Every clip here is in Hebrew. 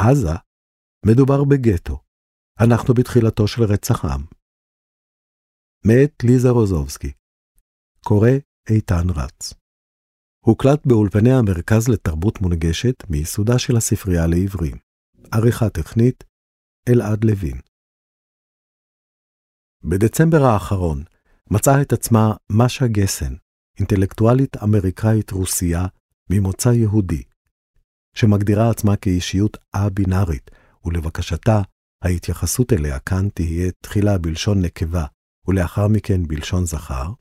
עזה, מדובר בגטו. אנחנו בתחילתו של רצח עם. מאת ליזה רוזובסקי. קורא איתן רץ. הוקלט באולפני המרכז לתרבות מונגשת מיסודה של הספרייה לעברים. עריכה טכנית, אלעד לוין. בדצמבר האחרון מצאה את עצמה משה גסן, אינטלקטואלית אמריקאית רוסייה ממוצא יהודי, שמגדירה עצמה כאישיות א-בינארית, ולבקשתה, ההתייחסות אליה כאן תהיה תחילה בלשון נקבה, ולאחר מכן בלשון זכר,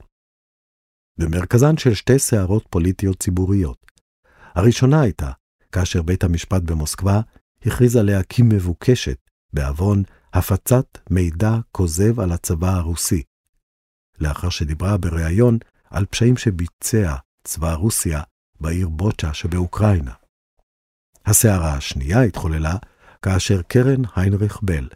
במרכזן של שתי סערות פוליטיות ציבוריות. הראשונה הייתה כאשר בית המשפט במוסקבה הכריז עליה כמבוקשת, בעוון הפצת מידע כוזב על הצבא הרוסי. לאחר שדיברה בריאיון על פשעים שביצע צבא רוסיה בעיר בוצ'ה שבאוקראינה. הסערה השנייה התחוללה כאשר קרן היינריך בל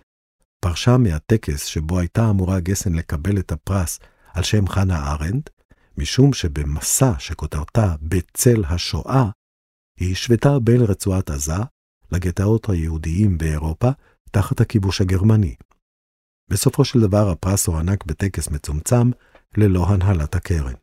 פרשה מהטקס שבו הייתה אמורה גסן לקבל את הפרס על שם חנה ארנדט, משום שבמסע שכותרתה בצל השואה, היא השוותה בין רצועת עזה לגטאות היהודיים באירופה תחת הכיבוש הגרמני. בסופו של דבר הפרס הוענק בטקס מצומצם ללא הנהלת הקרן.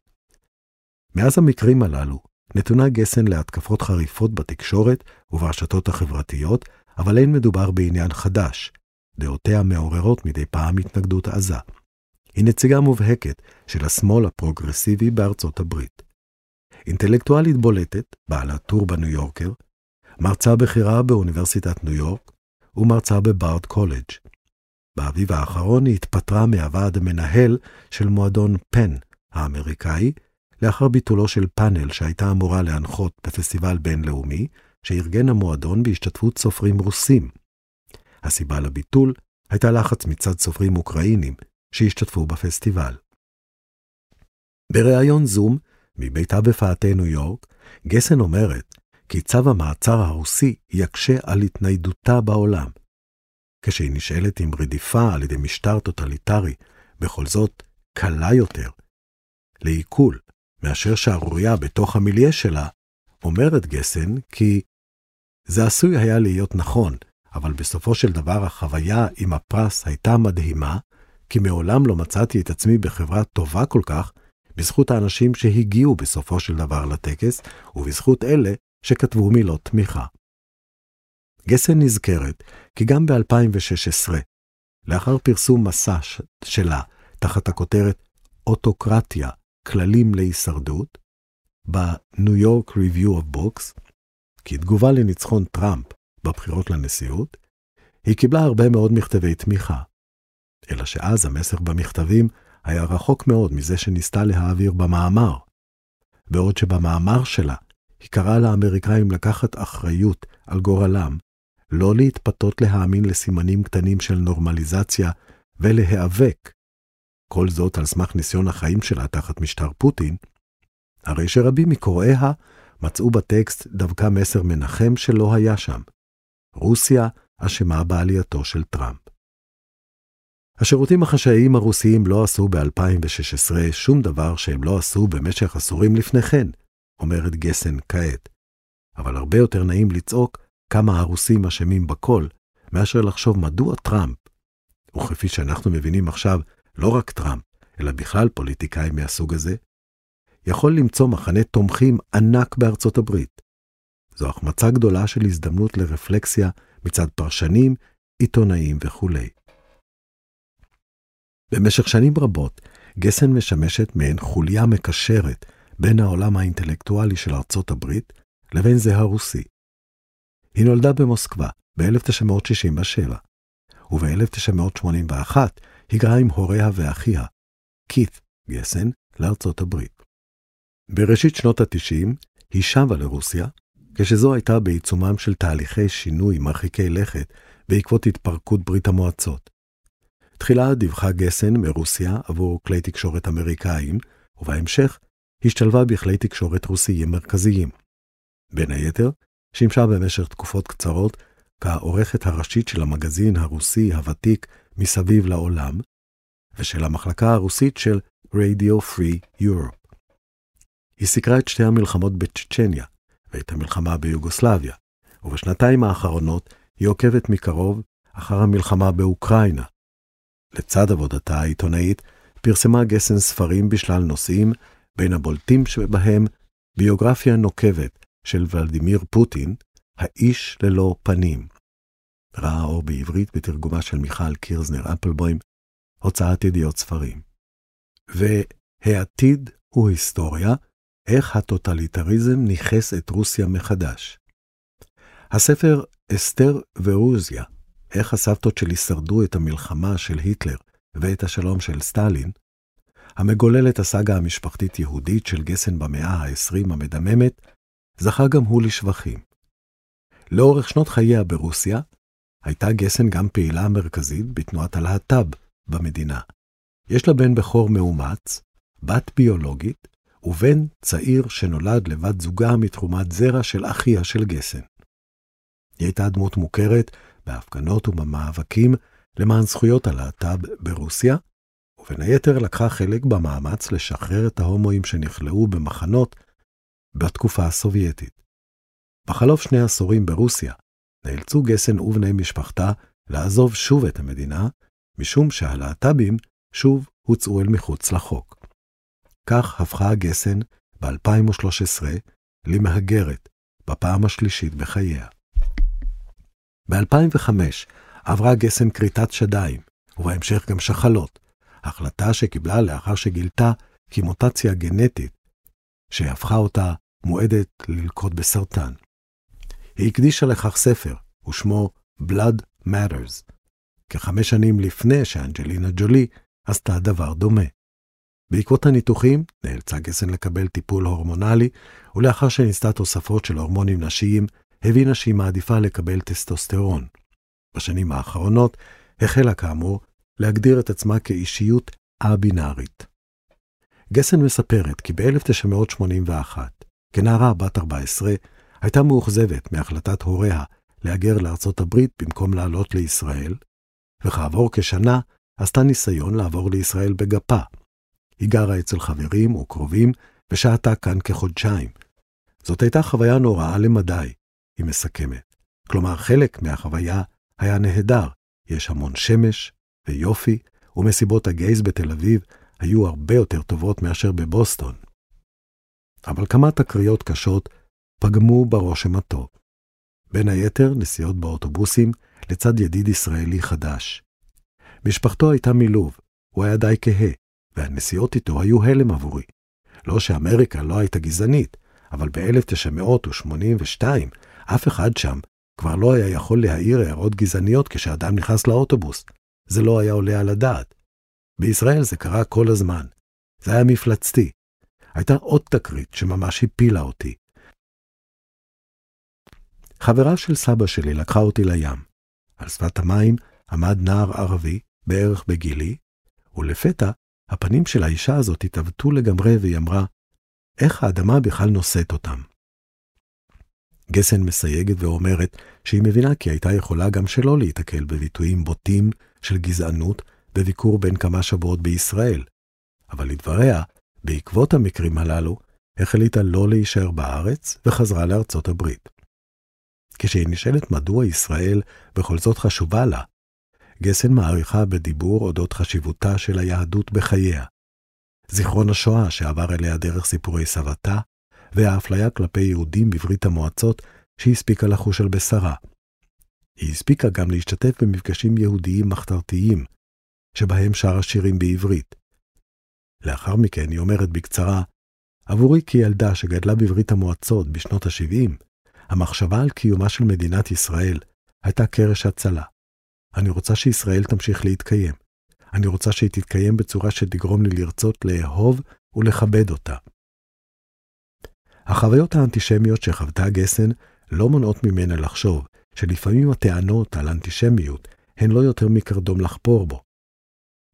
מאז המקרים הללו נתונה גסן להתקפות חריפות בתקשורת וברשתות החברתיות, אבל אין מדובר בעניין חדש. דעותיה מעוררות מדי פעם התנגדות עזה. היא נציגה מובהקת של השמאל הפרוגרסיבי בארצות הברית. אינטלקטואלית בולטת, בעלת טור בניו יורקר, מרצה בכירה באוניברסיטת ניו יורק ומרצה בבארד קולג'. באביב האחרון היא התפטרה מהוועד המנהל של מועדון פן האמריקאי, לאחר ביטולו של פאנל שהייתה אמורה להנחות בפסטיבל בינלאומי, שארגן המועדון בהשתתפות סופרים רוסים. הסיבה לביטול הייתה לחץ מצד סופרים אוקראינים שהשתתפו בפסטיבל. בריאיון זום, מביתה בפאתי ניו יורק, גסן אומרת כי צו המעצר הרוסי יקשה על התניידותה בעולם. כשהיא נשאלת אם רדיפה על ידי משטר טוטליטרי בכל זאת קלה יותר לעיכול מאשר שערורייה בתוך המיליה שלה, אומרת גסן כי זה עשוי היה להיות נכון, אבל בסופו של דבר החוויה עם הפרס הייתה מדהימה, כי מעולם לא מצאתי את עצמי בחברה טובה כל כך, בזכות האנשים שהגיעו בסופו של דבר לטקס, ובזכות אלה שכתבו מילות תמיכה. גסן נזכרת כי גם ב-2016, לאחר פרסום מסע שלה תחת הכותרת אוטוקרטיה, כללים להישרדות, ב-New York Review of Books, כתגובה לניצחון טראמפ בבחירות לנשיאות, היא קיבלה הרבה מאוד מכתבי תמיכה. אלא שאז המסר במכתבים היה רחוק מאוד מזה שניסתה להעביר במאמר. בעוד שבמאמר שלה היא קראה לאמריקאים לקחת אחריות על גורלם, לא להתפתות להאמין לסימנים קטנים של נורמליזציה ולהיאבק. כל זאת על סמך ניסיון החיים שלה תחת משטר פוטין, הרי שרבים מקוראיה מצאו בטקסט דווקא מסר מנחם שלא היה שם. רוסיה אשמה בעלייתו של טראמפ. השירותים החשאיים הרוסיים לא עשו ב-2016 שום דבר שהם לא עשו במשך עשורים לפני כן, אומרת גסן כעת. אבל הרבה יותר נעים לצעוק כמה הרוסים אשמים בכל, מאשר לחשוב מדוע טראמפ, וכפי שאנחנו מבינים עכשיו, לא רק טראמפ, אלא בכלל פוליטיקאים מהסוג הזה, יכול למצוא מחנה תומכים ענק בארצות הברית. זו החמצה גדולה של הזדמנות לרפלקסיה מצד פרשנים, עיתונאים וכו'. במשך שנים רבות, גסן משמשת מעין חוליה מקשרת בין העולם האינטלקטואלי של ארצות הברית לבין זה הרוסי. היא נולדה במוסקבה ב-1967, וב-1981 היגרה עם הוריה ואחיה, קית' גסן, לארצות הברית. בראשית שנות ה-90 היא שבה לרוסיה, כשזו הייתה בעיצומם של תהליכי שינוי מרחיקי לכת בעקבות התפרקות ברית המועצות. תחילה דיווחה גסן מרוסיה עבור כלי תקשורת אמריקאים, ובהמשך השתלבה בכלי תקשורת רוסיים מרכזיים. בין היתר, שימשה במשך תקופות קצרות כעורכת הראשית של המגזין הרוסי הוותיק מסביב לעולם, ושל המחלקה הרוסית של Radio Free Europe. היא סיקרה את שתי המלחמות בצ'צ'ניה ואת המלחמה ביוגוסלביה, ובשנתיים האחרונות היא עוקבת מקרוב אחר המלחמה באוקראינה. לצד עבודתה העיתונאית, פרסמה גסן ספרים בשלל נושאים, בין הבולטים שבהם ביוגרפיה נוקבת של ולדימיר פוטין, האיש ללא פנים. ראה אור בעברית בתרגומה של מיכל קירזנר אפלבוים, הוצאת ידיעות ספרים. והעתיד הוא היסטוריה, איך הטוטליטריזם ניכס את רוסיה מחדש. הספר אסתר ורוזיה, איך הסבתות שלי שרדו את המלחמה של היטלר ואת השלום של סטלין, המגולל את הסאגה המשפחתית-יהודית של גסן במאה ה-20 המדממת, זכה גם הוא לשבחים. לאורך שנות חייה ברוסיה, הייתה גסן גם פעילה מרכזית בתנועת הלהט"ב במדינה. יש לה בן בכור מאומץ, בת ביולוגית, ובן צעיר שנולד לבת זוגה מתרומת זרע של אחיה של גסן. היא הייתה דמות מוכרת בהפגנות ובמאבקים למען זכויות הלהט"ב ברוסיה, ובין היתר לקחה חלק במאמץ לשחרר את ההומואים שנכלאו במחנות בתקופה הסובייטית. בחלוף שני עשורים ברוסיה, נאלצו גסן ובני משפחתה לעזוב שוב את המדינה, משום שהלהט"בים שוב הוצאו אל מחוץ לחוק. כך הפכה גסן ב-2013 למהגרת, בפעם השלישית בחייה. ב-2005 עברה גסן כריתת שדיים, ובהמשך גם שחלות, החלטה שקיבלה לאחר שגילתה כי מוטציה גנטית, שהפכה אותה מועדת ללקות בסרטן. היא הקדישה לכך ספר, ושמו Blood Matters, כחמש שנים לפני שאנג'לינה ג'ולי עשתה דבר דומה. בעקבות הניתוחים נאלצה גסן לקבל טיפול הורמונלי, ולאחר שניסתה תוספות של הורמונים נשיים, הבינה שהיא מעדיפה לקבל טסטוסטרון. בשנים האחרונות החלה כאמור להגדיר את עצמה כאישיות א-בינארית. גסן מספרת כי ב-1981, כנערה בת 14, הייתה מאוכזבת מהחלטת הוריה להגר לארצות הברית במקום לעלות לישראל, וכעבור כשנה עשתה ניסיון לעבור לישראל בגפה. היא גרה אצל חברים וקרובים ושהתה כאן כחודשיים. זאת הייתה חוויה נוראה למדי, היא מסכמת. כלומר, חלק מהחוויה היה נהדר, יש המון שמש ויופי, ומסיבות הגייז בתל אביב היו הרבה יותר טובות מאשר בבוסטון. אבל כמה תקריות קשות פגמו ברושם הטוב. בין היתר, נסיעות באוטובוסים לצד ידיד ישראלי חדש. משפחתו הייתה מלוב, הוא היה די כהה, והנסיעות איתו היו הלם עבורי. לא שאמריקה לא הייתה גזענית, אבל ב-1982 אף אחד שם כבר לא היה יכול להעיר הערות גזעניות כשאדם נכנס לאוטובוס. זה לא היה עולה על הדעת. בישראל זה קרה כל הזמן. זה היה מפלצתי. הייתה עוד תקרית שממש הפילה אותי. חברה של סבא שלי לקחה אותי לים. על שפת המים עמד נער ערבי, בערך בגילי, ולפתע הפנים של האישה הזאת התעוותו לגמרי והיא אמרה, איך האדמה בכלל נושאת אותם? גסן מסייגת ואומרת שהיא מבינה כי הייתה יכולה גם שלא להיתקל בביטויים בוטים של גזענות בביקור בין כמה שבועות בישראל. אבל לדבריה, בעקבות המקרים הללו, החליטה לא להישאר בארץ וחזרה לארצות הברית. כשהיא נשאלת מדוע ישראל בכל זאת חשובה לה, גסן מעריכה בדיבור אודות חשיבותה של היהדות בחייה. זיכרון השואה שעבר אליה דרך סיפורי סבתה, והאפליה כלפי יהודים בברית המועצות שהספיקה לחוש על בשרה. היא הספיקה גם להשתתף במפגשים יהודיים מחתרתיים, שבהם שרה שירים בעברית. לאחר מכן היא אומרת בקצרה, עבורי כילדה שגדלה בברית המועצות בשנות ה-70, המחשבה על קיומה של מדינת ישראל הייתה קרש הצלה. אני רוצה שישראל תמשיך להתקיים. אני רוצה שהיא תתקיים בצורה שתגרום לי לרצות לאהוב ולכבד אותה. החוויות האנטישמיות שחוותה גסן לא מונעות ממנה לחשוב שלפעמים הטענות על אנטישמיות הן לא יותר מקרדום לחפור בו.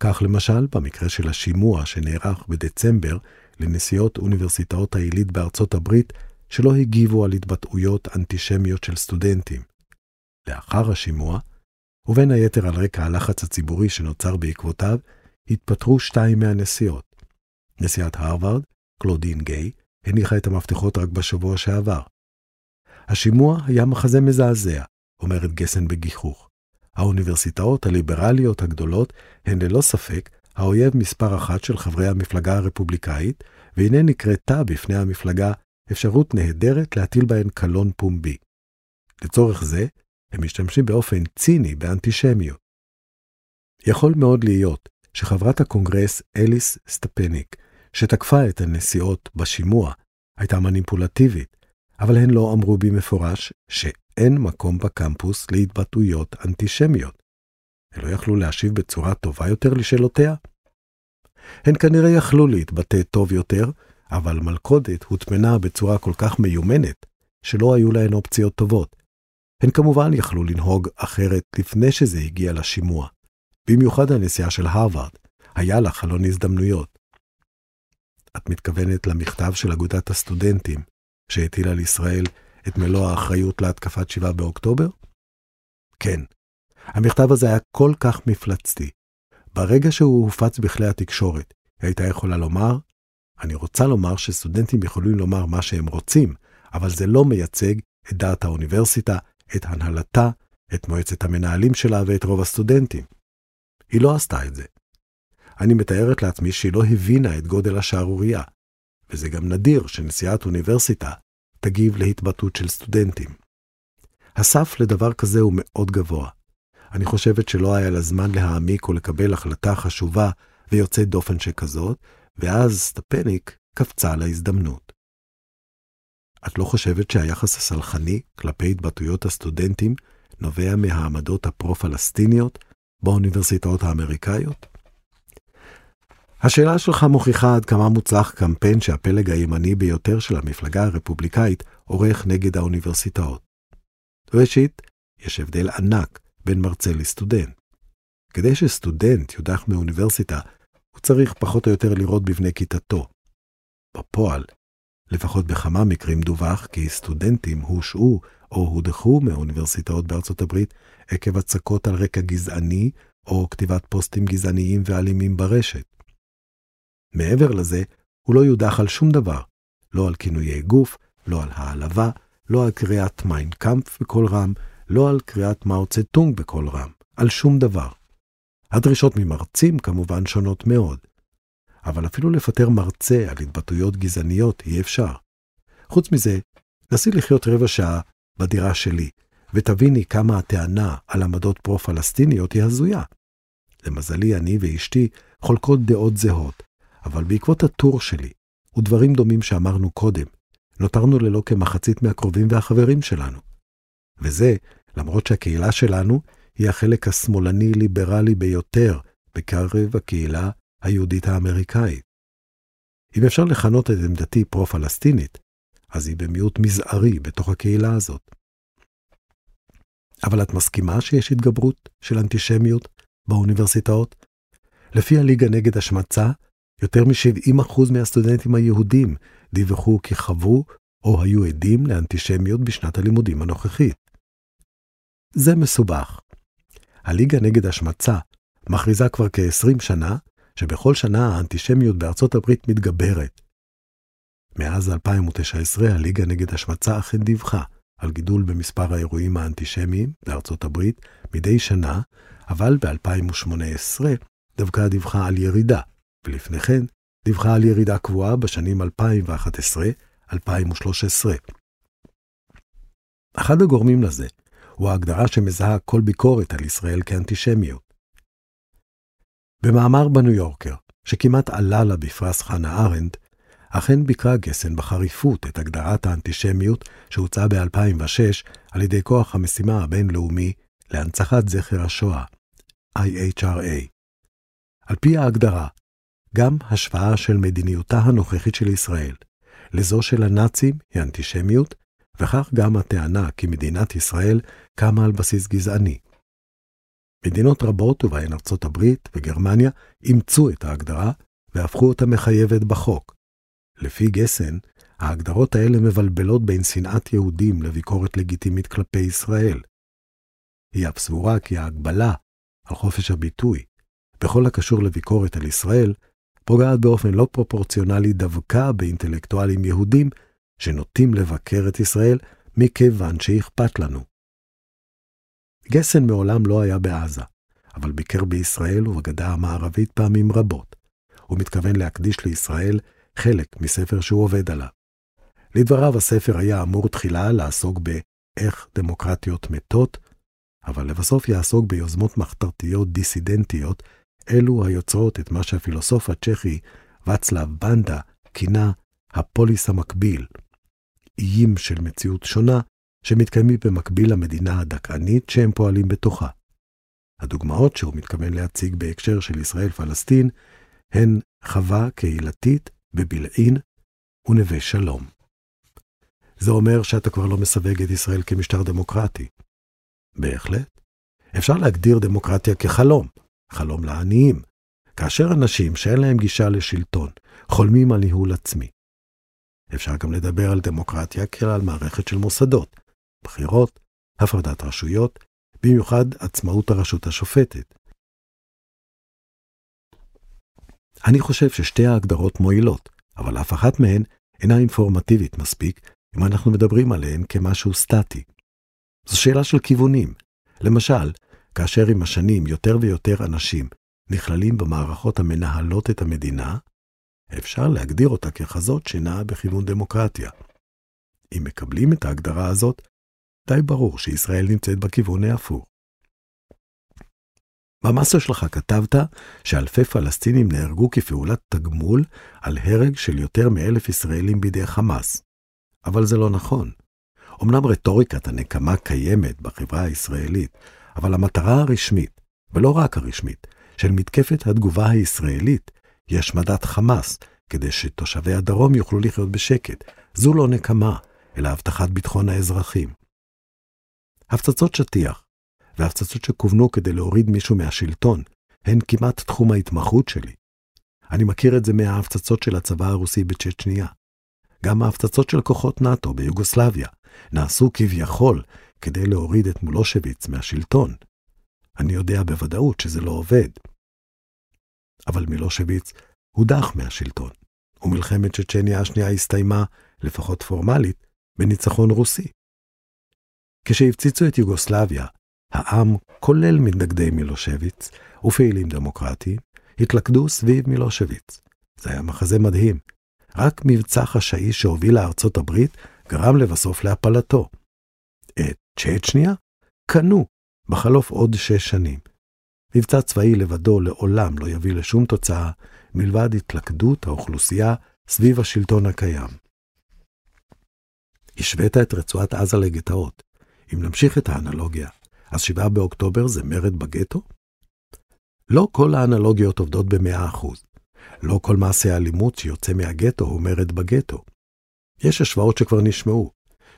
כך למשל, במקרה של השימוע שנערך בדצמבר לנשיאות אוניברסיטאות העילית בארצות הברית, שלא הגיבו על התבטאויות אנטישמיות של סטודנטים. לאחר השימוע, ובין היתר על רקע הלחץ הציבורי שנוצר בעקבותיו, התפטרו שתיים מהנשיאות. נשיאת הרווארד, קלודין גיי, הניחה את המפתחות רק בשבוע שעבר. השימוע היה מחזה מזעזע, אומרת גסן בגיחוך. האוניברסיטאות הליברליות הגדולות הן ללא ספק האויב מספר אחת של חברי המפלגה הרפובליקאית, והנה נקרתה בפני המפלגה אפשרות נהדרת להטיל בהן קלון פומבי. לצורך זה, הם משתמשים באופן ציני באנטישמיות. יכול מאוד להיות שחברת הקונגרס אליס סטפניק, שתקפה את הנשיאות בשימוע, הייתה מניפולטיבית, אבל הן לא אמרו במפורש שאין מקום בקמפוס להתבטאויות אנטישמיות. הם לא יכלו להשיב בצורה טובה יותר לשאלותיה? הן כנראה יכלו להתבטא טוב יותר, אבל מלכודת הוטמנה בצורה כל כך מיומנת, שלא היו להן אופציות טובות. הן כמובן יכלו לנהוג אחרת לפני שזה הגיע לשימוע. במיוחד הנסיעה של הרווארד, היה לה חלון הזדמנויות. את מתכוונת למכתב של אגודת הסטודנטים, שהטיל על ישראל את מלוא האחריות להתקפת 7 באוקטובר? כן. המכתב הזה היה כל כך מפלצתי. ברגע שהוא הופץ בכלי התקשורת, היא הייתה יכולה לומר, אני רוצה לומר שסטודנטים יכולים לומר מה שהם רוצים, אבל זה לא מייצג את דעת האוניברסיטה, את הנהלתה, את מועצת המנהלים שלה ואת רוב הסטודנטים. היא לא עשתה את זה. אני מתארת לעצמי שהיא לא הבינה את גודל השערורייה, וזה גם נדיר שנשיאת אוניברסיטה תגיב להתבטאות של סטודנטים. הסף לדבר כזה הוא מאוד גבוה. אני חושבת שלא היה לה זמן להעמיק או לקבל החלטה חשובה ויוצאת דופן שכזאת, ואז סטפניק קפצה להזדמנות. את לא חושבת שהיחס הסלחני כלפי התבטאויות הסטודנטים נובע מהעמדות הפרו-פלסטיניות באוניברסיטאות האמריקאיות? השאלה שלך מוכיחה עד כמה מוצלח קמפיין שהפלג הימני ביותר של המפלגה הרפובליקאית עורך נגד האוניברסיטאות. ראשית, יש הבדל ענק בין מרצה לסטודנט. כדי שסטודנט יודח מאוניברסיטה, הוא צריך פחות או יותר לראות בבני כיתתו. בפועל, לפחות בכמה מקרים דווח כי סטודנטים הושעו או הודחו מאוניברסיטאות בארצות הברית עקב הצקות על רקע גזעני או כתיבת פוסטים גזעניים ואלימים ברשת. מעבר לזה, הוא לא יודח על שום דבר, לא על כינויי גוף, לא על העלבה, לא על קריאת מיינקאמפ בקול רם, לא על קריאת מאו צטונג בקול רם, על שום דבר. הדרישות ממרצים כמובן שונות מאוד, אבל אפילו לפטר מרצה על התבטאויות גזעניות אי אפשר. חוץ מזה, נסי לחיות רבע שעה בדירה שלי, ותביני כמה הטענה על עמדות פרו-פלסטיניות היא הזויה. למזלי, אני ואשתי חולקות דעות זהות, אבל בעקבות הטור שלי, ודברים דומים שאמרנו קודם, נותרנו ללא כמחצית מהקרובים והחברים שלנו. וזה, למרות שהקהילה שלנו היא החלק השמאלני-ליברלי ביותר בקרב הקהילה היהודית האמריקאית. אם אפשר לכנות את עמדתי פרו-פלסטינית, אז היא במיעוט מזערי בתוך הקהילה הזאת. אבל את מסכימה שיש התגברות של אנטישמיות באוניברסיטאות? לפי הליגה נגד השמצה, יותר מ-70% מהסטודנטים היהודים דיווחו כי חוו או היו עדים לאנטישמיות בשנת הלימודים הנוכחית. זה מסובך. הליגה נגד השמצה מכריזה כבר כ-20 שנה שבכל שנה האנטישמיות בארצות הברית מתגברת. מאז 2019 הליגה נגד השמצה אכן דיווחה על גידול במספר האירועים האנטישמיים בארצות הברית מדי שנה, אבל ב-2018 דווקא דיווחה על ירידה, ולפני כן דיווחה על ירידה קבועה בשנים 2011-2013. אחד הגורמים לזה הוא ההגדרה שמזהה כל ביקורת על ישראל כאנטישמיות. במאמר בניו יורקר, שכמעט עלה לה בפרס חנה ארנד, אכן ביקרה גסן בחריפות את הגדרת האנטישמיות שהוצעה ב-2006 על ידי כוח המשימה הבינלאומי להנצחת זכר השואה, IHRA. על פי ההגדרה, גם השוואה של מדיניותה הנוכחית של ישראל לזו של הנאצים היא אנטישמיות, וכך גם הטענה כי מדינת ישראל קמה על בסיס גזעני. מדינות רבות, ובהן ארצות הברית וגרמניה, אימצו את ההגדרה והפכו אותה מחייבת בחוק. לפי גסן, ההגדרות האלה מבלבלות בין שנאת יהודים לביקורת לגיטימית כלפי ישראל. היא אף סבורה כי ההגבלה על חופש הביטוי, בכל הקשור לביקורת על ישראל, פוגעת באופן לא פרופורציונלי דווקא באינטלקטואלים יהודים שנוטים לבקר את ישראל מכיוון שאכפת לנו. גסן מעולם לא היה בעזה, אבל ביקר בישראל ובגדה המערבית פעמים רבות. הוא מתכוון להקדיש לישראל חלק מספר שהוא עובד עליו. לדבריו, הספר היה אמור תחילה לעסוק באיך דמוקרטיות מתות, אבל לבסוף יעסוק ביוזמות מחתרתיות דיסידנטיות, אלו היוצרות את מה שהפילוסוף הצ'כי ואצלב בנדה כינה הפוליס המקביל, איים של מציאות שונה שמתקיימים במקביל למדינה הדכאנית שהם פועלים בתוכה. הדוגמאות שהוא מתכוון להציג בהקשר של ישראל-פלסטין הן חווה קהילתית בבלעין ונווה שלום. זה אומר שאתה כבר לא מסווג את ישראל כמשטר דמוקרטי. בהחלט. אפשר להגדיר דמוקרטיה כחלום, חלום לעניים, כאשר אנשים שאין להם גישה לשלטון חולמים על ניהול עצמי. אפשר גם לדבר על דמוקרטיה כעל מערכת של מוסדות, בחירות, הפרדת רשויות, במיוחד עצמאות הרשות השופטת. אני חושב ששתי ההגדרות מועילות, אבל אף אחת מהן אינה אינפורמטיבית מספיק אם אנחנו מדברים עליהן כמשהו סטטי. זו שאלה של כיוונים. למשל, כאשר עם השנים יותר ויותר אנשים נכללים במערכות המנהלות את המדינה, אפשר להגדיר אותה ככזאת שנעה בכיוון דמוקרטיה. אם מקבלים את ההגדרה הזאת, די ברור שישראל נמצאת בכיוון ההפוך. במאסר שלך כתבת שאלפי פלסטינים נהרגו כפעולת תגמול על הרג של יותר מאלף ישראלים בידי חמאס. אבל זה לא נכון. אמנם רטוריקת הנקמה קיימת בחברה הישראלית, אבל המטרה הרשמית, ולא רק הרשמית, של מתקפת התגובה הישראלית היא השמדת חמאס, כדי שתושבי הדרום יוכלו לחיות בשקט. זו לא נקמה, אלא הבטחת ביטחון האזרחים. הפצצות שטיח והפצצות שכוונו כדי להוריד מישהו מהשלטון הן כמעט תחום ההתמחות שלי. אני מכיר את זה מההפצצות של הצבא הרוסי בצ'צ'ניה. גם ההפצצות של כוחות נאט"ו ביוגוסלביה נעשו כביכול כדי להוריד את מולושביץ מהשלטון. אני יודע בוודאות שזה לא עובד. אבל מילושביץ הודח מהשלטון, ומלחמת צ'צ'ניה השנייה הסתיימה, לפחות פורמלית, בניצחון רוסי. כשהפציצו את יוגוסלביה, העם, כולל מתנגדי מילושביץ ופעילים דמוקרטיים, התלכדו סביב מילושביץ. זה היה מחזה מדהים. רק מבצע חשאי שהוביל לארצות הברית גרם לבסוף להפלתו. את צ'צ'ניה קנו בחלוף עוד שש שנים. מבצע צבאי לבדו לעולם לא יביא לשום תוצאה מלבד התלכדות האוכלוסייה סביב השלטון הקיים. השווית את רצועת עזה לגטאות. אם נמשיך את האנלוגיה, אז 7 באוקטובר זה מרד בגטו? לא כל האנלוגיות עובדות ב-100%. לא כל מעשה האלימות שיוצא מהגטו הוא מרד בגטו. יש השוואות שכבר נשמעו,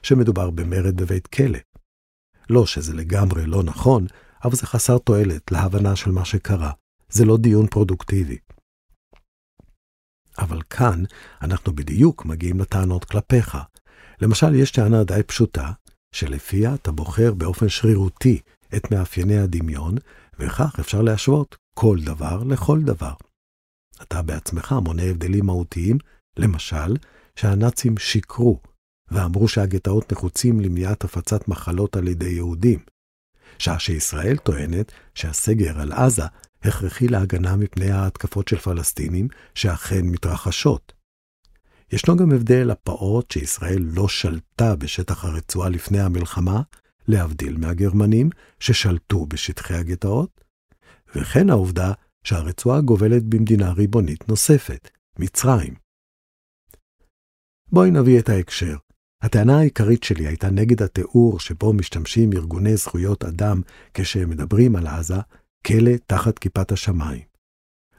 שמדובר במרד בבית כלא. לא שזה לגמרי לא נכון, אבל זה חסר תועלת להבנה של מה שקרה. זה לא דיון פרודוקטיבי. אבל כאן אנחנו בדיוק מגיעים לטענות כלפיך. למשל, יש טענה די פשוטה, שלפיה אתה בוחר באופן שרירותי את מאפייני הדמיון, וכך אפשר להשוות כל דבר לכל דבר. אתה בעצמך מונה הבדלים מהותיים, למשל, שהנאצים שיקרו ואמרו שהגטאות נחוצים למניעת הפצת מחלות על ידי יהודים, שעה שישראל טוענת שהסגר על עזה הכרחי להגנה מפני ההתקפות של פלסטינים שאכן מתרחשות. ישנו גם הבדל הפעוט שישראל לא שלטה בשטח הרצועה לפני המלחמה, להבדיל מהגרמנים ששלטו בשטחי הגטאות, וכן העובדה שהרצועה גובלת במדינה ריבונית נוספת, מצרים. בואי נביא את ההקשר. הטענה העיקרית שלי הייתה נגד התיאור שבו משתמשים ארגוני זכויות אדם כשהם מדברים על עזה, כלא תחת כיפת השמיים.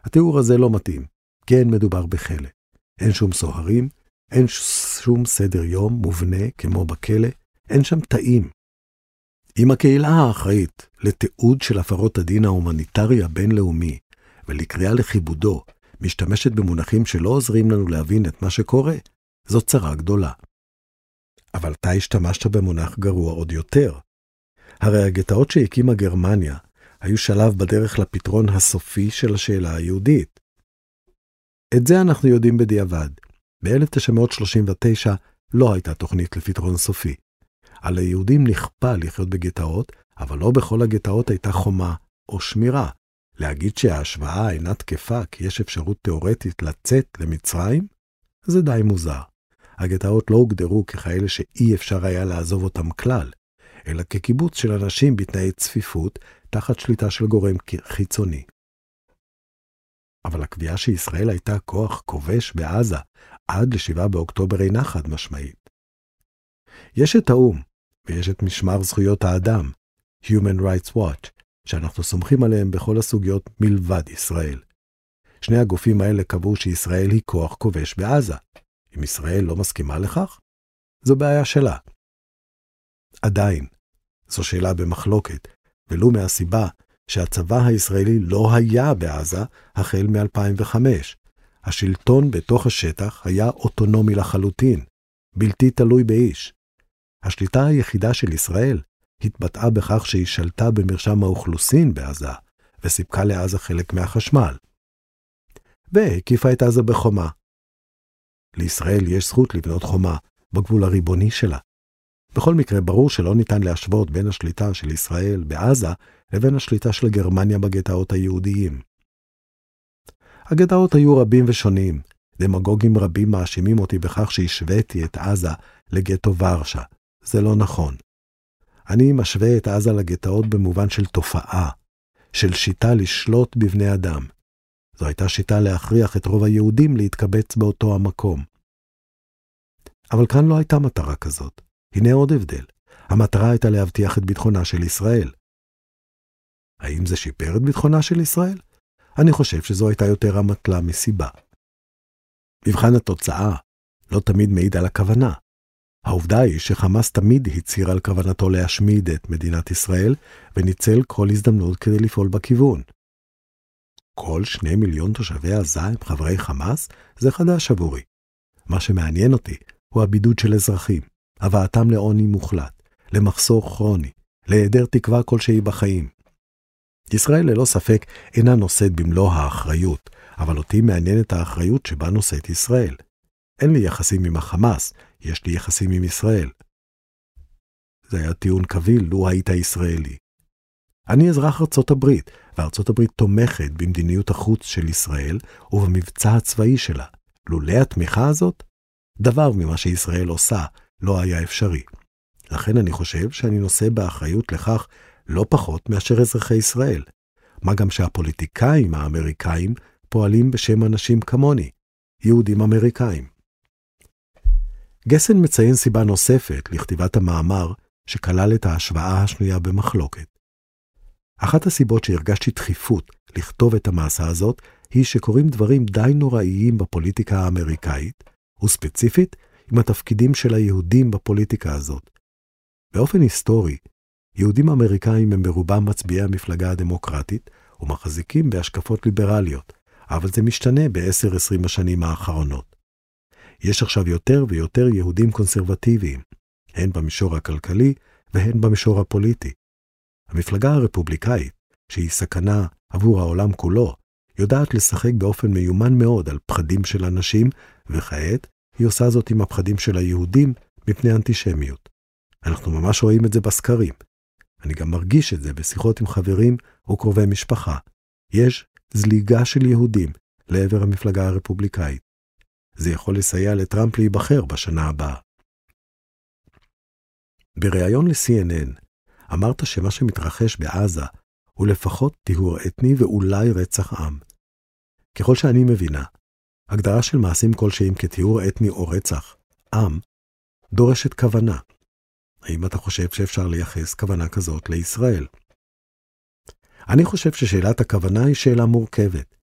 התיאור הזה לא מתאים, כן מדובר בכלא. אין שום סוהרים, אין שום סדר יום מובנה כמו בכלא, אין שם תאים. אם הקהילה האחראית לתיעוד של הפרות הדין ההומניטרי הבינלאומי ולקריאה לכיבודו משתמשת במונחים שלא עוזרים לנו להבין את מה שקורה, זו צרה גדולה. אבל אתה השתמשת במונח גרוע עוד יותר. הרי הגטאות שהקימה גרמניה היו שלב בדרך לפתרון הסופי של השאלה היהודית. את זה אנחנו יודעים בדיעבד. ב-1939 לא הייתה תוכנית לפתרון סופי. על היהודים נכפה לחיות בגטאות אבל לא בכל הגטאות הייתה חומה או שמירה. להגיד שההשוואה אינה תקפה כי יש אפשרות תאורטית לצאת למצרים? זה די מוזר. הגטאות לא הוגדרו ככאלה שאי אפשר היה לעזוב אותם כלל, אלא כקיבוץ של אנשים בתנאי צפיפות, תחת שליטה של גורם חיצוני. אבל הקביעה שישראל הייתה כוח כובש בעזה עד ל-7 באוקטובר אינה חד משמעית. יש את האו"ם, ויש את משמר זכויות האדם, Human Rights Watch, שאנחנו סומכים עליהם בכל הסוגיות מלבד ישראל. שני הגופים האלה קבעו שישראל היא כוח כובש בעזה. אם ישראל לא מסכימה לכך, זו בעיה שלה. עדיין, זו שאלה במחלוקת, ולו מהסיבה שהצבא הישראלי לא היה בעזה החל מ-2005. השלטון בתוך השטח היה אוטונומי לחלוטין, בלתי תלוי באיש. השליטה היחידה של ישראל התבטאה בכך שהיא שלטה במרשם האוכלוסין בעזה, וסיפקה לעזה חלק מהחשמל. והקיפה את עזה בחומה. לישראל יש זכות לבנות חומה בגבול הריבוני שלה. בכל מקרה, ברור שלא ניתן להשוות בין השליטה של ישראל בעזה לבין השליטה של גרמניה בגטאות היהודיים. הגטאות היו רבים ושונים. דמגוגים רבים מאשימים אותי בכך שהשוויתי את עזה לגטו ורשה. זה לא נכון. אני משווה את עזה לגטאות במובן של תופעה, של שיטה לשלוט בבני אדם. זו הייתה שיטה להכריח את רוב היהודים להתקבץ באותו המקום. אבל כאן לא הייתה מטרה כזאת. הנה עוד הבדל. המטרה הייתה להבטיח את ביטחונה של ישראל. האם זה שיפר את ביטחונה של ישראל? אני חושב שזו הייתה יותר אמתלה מסיבה. מבחן התוצאה לא תמיד מעיד על הכוונה. העובדה היא שחמאס תמיד הצהיר על כוונתו להשמיד את מדינת ישראל, וניצל כל הזדמנות כדי לפעול בכיוון. כל שני מיליון תושבי עזה הם חברי חמאס? זה חדש עבורי. מה שמעניין אותי הוא הבידוד של אזרחים, הבאתם לעוני מוחלט, למחסור כרוני, להיעדר תקווה כלשהי בחיים. ישראל ללא ספק אינה נושאת במלוא האחריות, אבל אותי מעניינת האחריות שבה נושאת ישראל. אין לי יחסים עם החמאס, יש לי יחסים עם ישראל. זה היה טיעון קביל לו היית ישראלי. אני אזרח ארצות הברית, וארצות הברית תומכת במדיניות החוץ של ישראל ובמבצע הצבאי שלה. לולא התמיכה הזאת, דבר ממה שישראל עושה לא היה אפשרי. לכן אני חושב שאני נושא באחריות לכך לא פחות מאשר אזרחי ישראל. מה גם שהפוליטיקאים האמריקאים פועלים בשם אנשים כמוני, יהודים אמריקאים. גסן מציין סיבה נוספת לכתיבת המאמר שכלל את ההשוואה השנויה במחלוקת. אחת הסיבות שהרגשתי דחיפות לכתוב את המעשה הזאת, היא שקורים דברים די נוראיים בפוליטיקה האמריקאית, וספציפית עם התפקידים של היהודים בפוליטיקה הזאת. באופן היסטורי, יהודים אמריקאים הם ברובם מצביעי המפלגה הדמוקרטית ומחזיקים בהשקפות ליברליות, אבל זה משתנה ב-10-20 השנים האחרונות. יש עכשיו יותר ויותר יהודים קונסרבטיביים, הן במישור הכלכלי והן במישור הפוליטי. המפלגה הרפובליקאית, שהיא סכנה עבור העולם כולו, יודעת לשחק באופן מיומן מאוד על פחדים של אנשים, וכעת היא עושה זאת עם הפחדים של היהודים מפני אנטישמיות. אנחנו ממש רואים את זה בסקרים. אני גם מרגיש את זה בשיחות עם חברים וקרובי משפחה. יש זליגה של יהודים לעבר המפלגה הרפובליקאית. זה יכול לסייע לטראמפ להיבחר בשנה הבאה. בריאיון ל-CNN אמרת שמה שמתרחש בעזה הוא לפחות טיהור אתני ואולי רצח עם. ככל שאני מבינה, הגדרה של מעשים כלשהם כטיהור אתני או רצח עם דורשת כוונה. האם אתה חושב שאפשר לייחס כוונה כזאת לישראל? אני חושב ששאלת הכוונה היא שאלה מורכבת.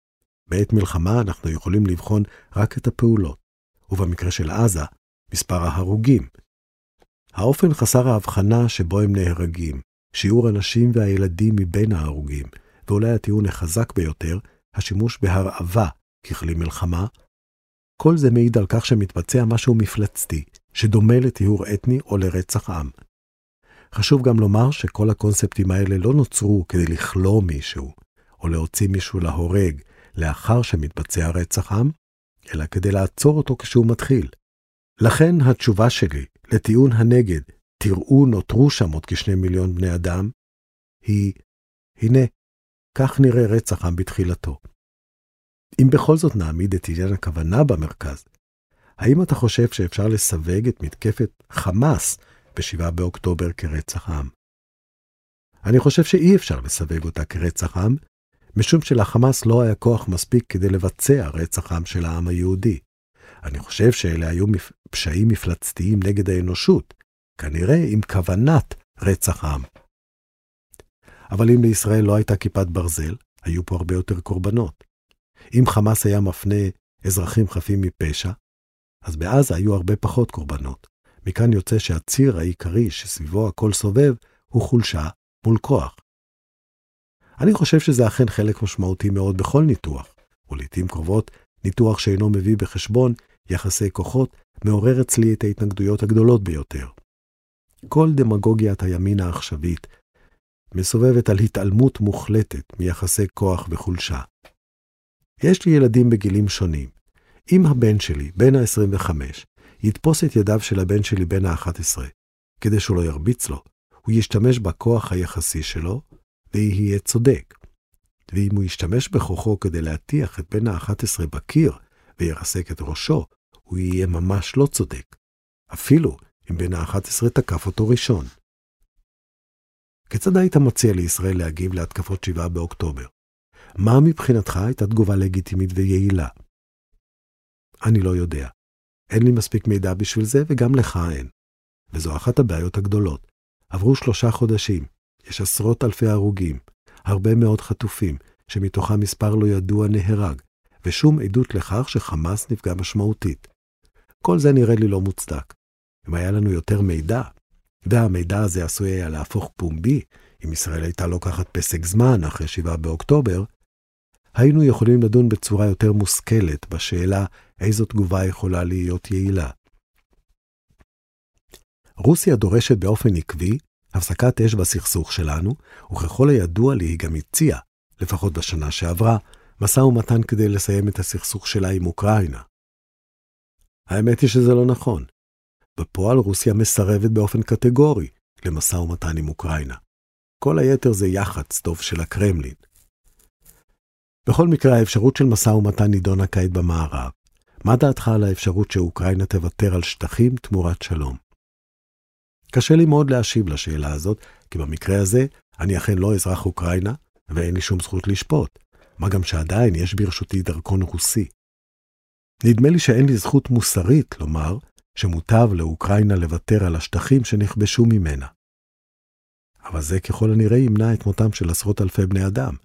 בעת מלחמה אנחנו יכולים לבחון רק את הפעולות, ובמקרה של עזה, מספר ההרוגים. האופן חסר ההבחנה שבו הם נהרגים, שיעור הנשים והילדים מבין ההרוגים, ואולי הטיעון החזק ביותר, השימוש בהרעבה ככלי מלחמה, כל זה מעיד על כך שמתבצע משהו מפלצתי, שדומה לטיהור אתני או לרצח עם. חשוב גם לומר שכל הקונספטים האלה לא נוצרו כדי לכלוא מישהו, או להוציא מישהו להורג לאחר שמתבצע רצח עם, אלא כדי לעצור אותו כשהוא מתחיל. לכן התשובה שלי לטיעון הנגד, תראו נותרו שם עוד כשני מיליון בני אדם, היא, הנה, כך נראה רצח עם בתחילתו. אם בכל זאת נעמיד את עניין הכוונה במרכז, האם אתה חושב שאפשר לסווג את מתקפת חמאס ב-7 באוקטובר כרצח עם? אני חושב שאי אפשר לסווג אותה כרצח עם, משום שלחמאס לא היה כוח מספיק כדי לבצע רצח עם של העם היהודי. אני חושב שאלה היו פשעים מפלצתיים נגד האנושות, כנראה עם כוונת רצח עם. אבל אם לישראל לא הייתה כיפת ברזל, היו פה הרבה יותר קורבנות. אם חמאס היה מפנה אזרחים חפים מפשע, אז בעזה היו הרבה פחות קורבנות. מכאן יוצא שהציר העיקרי שסביבו הכל סובב הוא חולשה מול כוח. אני חושב שזה אכן חלק משמעותי מאוד בכל ניתוח, ולעיתים קרובות ניתוח שאינו מביא בחשבון יחסי כוחות, מעורר אצלי את ההתנגדויות הגדולות ביותר. כל דמגוגיית הימין העכשווית מסובבת על התעלמות מוחלטת מיחסי כוח וחולשה. יש לי ילדים בגילים שונים. אם הבן שלי, בן ה-25, יתפוס את ידיו של הבן שלי בן ה-11, כדי שהוא לא ירביץ לו, הוא ישתמש בכוח היחסי שלו, ויהיה צודק. ואם הוא ישתמש בכוחו כדי להטיח את בן ה-11 בקיר וירסק את ראשו, הוא יהיה ממש לא צודק. אפילו אם בן ה-11 תקף אותו ראשון. כיצד היית מציע לישראל להגיב להתקפות 7 באוקטובר? מה מבחינתך הייתה תגובה לגיטימית ויעילה? אני לא יודע. אין לי מספיק מידע בשביל זה, וגם לך אין. וזו אחת הבעיות הגדולות. עברו שלושה חודשים, יש עשרות אלפי הרוגים, הרבה מאוד חטופים, שמתוכם מספר לא ידוע נהרג, ושום עדות לכך שחמאס נפגע משמעותית. כל זה נראה לי לא מוצדק. אם היה לנו יותר מידע, והמידע הזה עשוי היה להפוך פומבי, אם ישראל הייתה לוקחת פסק זמן אחרי 7 באוקטובר, היינו יכולים לדון בצורה יותר מושכלת בשאלה איזו תגובה יכולה להיות יעילה. רוסיה דורשת באופן עקבי הפסקת אש בסכסוך שלנו, וככל הידוע לי היא גם הציעה, לפחות בשנה שעברה, משא ומתן כדי לסיים את הסכסוך שלה עם אוקראינה. האמת היא שזה לא נכון. בפועל רוסיה מסרבת באופן קטגורי למשא ומתן עם אוקראינה. כל היתר זה יח"צ טוב של הקרמלין. בכל מקרה, האפשרות של משא ומתן נידונה כעת במערב. מה דעתך על האפשרות שאוקראינה תוותר על שטחים תמורת שלום? קשה לי מאוד להשיב לשאלה הזאת, כי במקרה הזה אני אכן לא אזרח אוקראינה, ואין לי שום זכות לשפוט, מה גם שעדיין יש ברשותי דרכון רוסי. נדמה לי שאין לי זכות מוסרית לומר שמוטב לאוקראינה לוותר על השטחים שנכבשו ממנה. אבל זה ככל הנראה ימנע את מותם של עשרות אלפי בני אדם.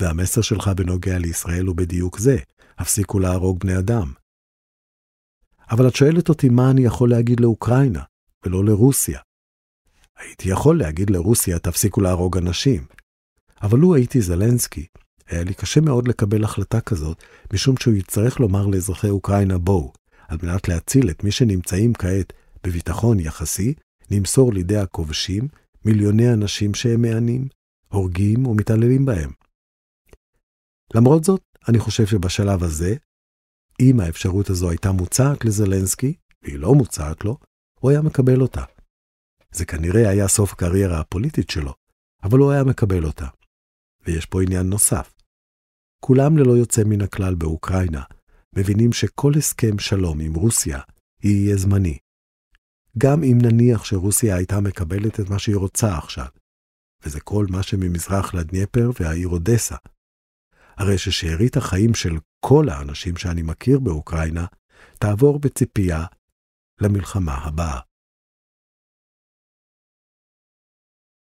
והמסר שלך בנוגע לישראל הוא בדיוק זה, הפסיקו להרוג בני אדם. אבל את שואלת אותי מה אני יכול להגיד לאוקראינה, ולא לרוסיה. הייתי יכול להגיד לרוסיה, תפסיקו להרוג אנשים. אבל לו הייתי זלנסקי, היה לי קשה מאוד לקבל החלטה כזאת, משום שהוא יצטרך לומר לאזרחי אוקראינה בואו, על מנת להציל את מי שנמצאים כעת בביטחון יחסי, נמסור לידי הכובשים מיליוני אנשים שהם מענים, הורגים ומתעללים בהם. למרות זאת, אני חושב שבשלב הזה, אם האפשרות הזו הייתה מוצעת לזלנסקי, והיא לא מוצעת לו, הוא היה מקבל אותה. זה כנראה היה סוף הקריירה הפוליטית שלו, אבל הוא היה מקבל אותה. ויש פה עניין נוסף. כולם ללא יוצא מן הכלל באוקראינה מבינים שכל הסכם שלום עם רוסיה יהיה זמני. גם אם נניח שרוסיה הייתה מקבלת את מה שהיא רוצה עכשיו, וזה כל מה שממזרח לדניפר והעיר אודסה. הרי ששארית החיים של כל האנשים שאני מכיר באוקראינה תעבור בציפייה למלחמה הבאה.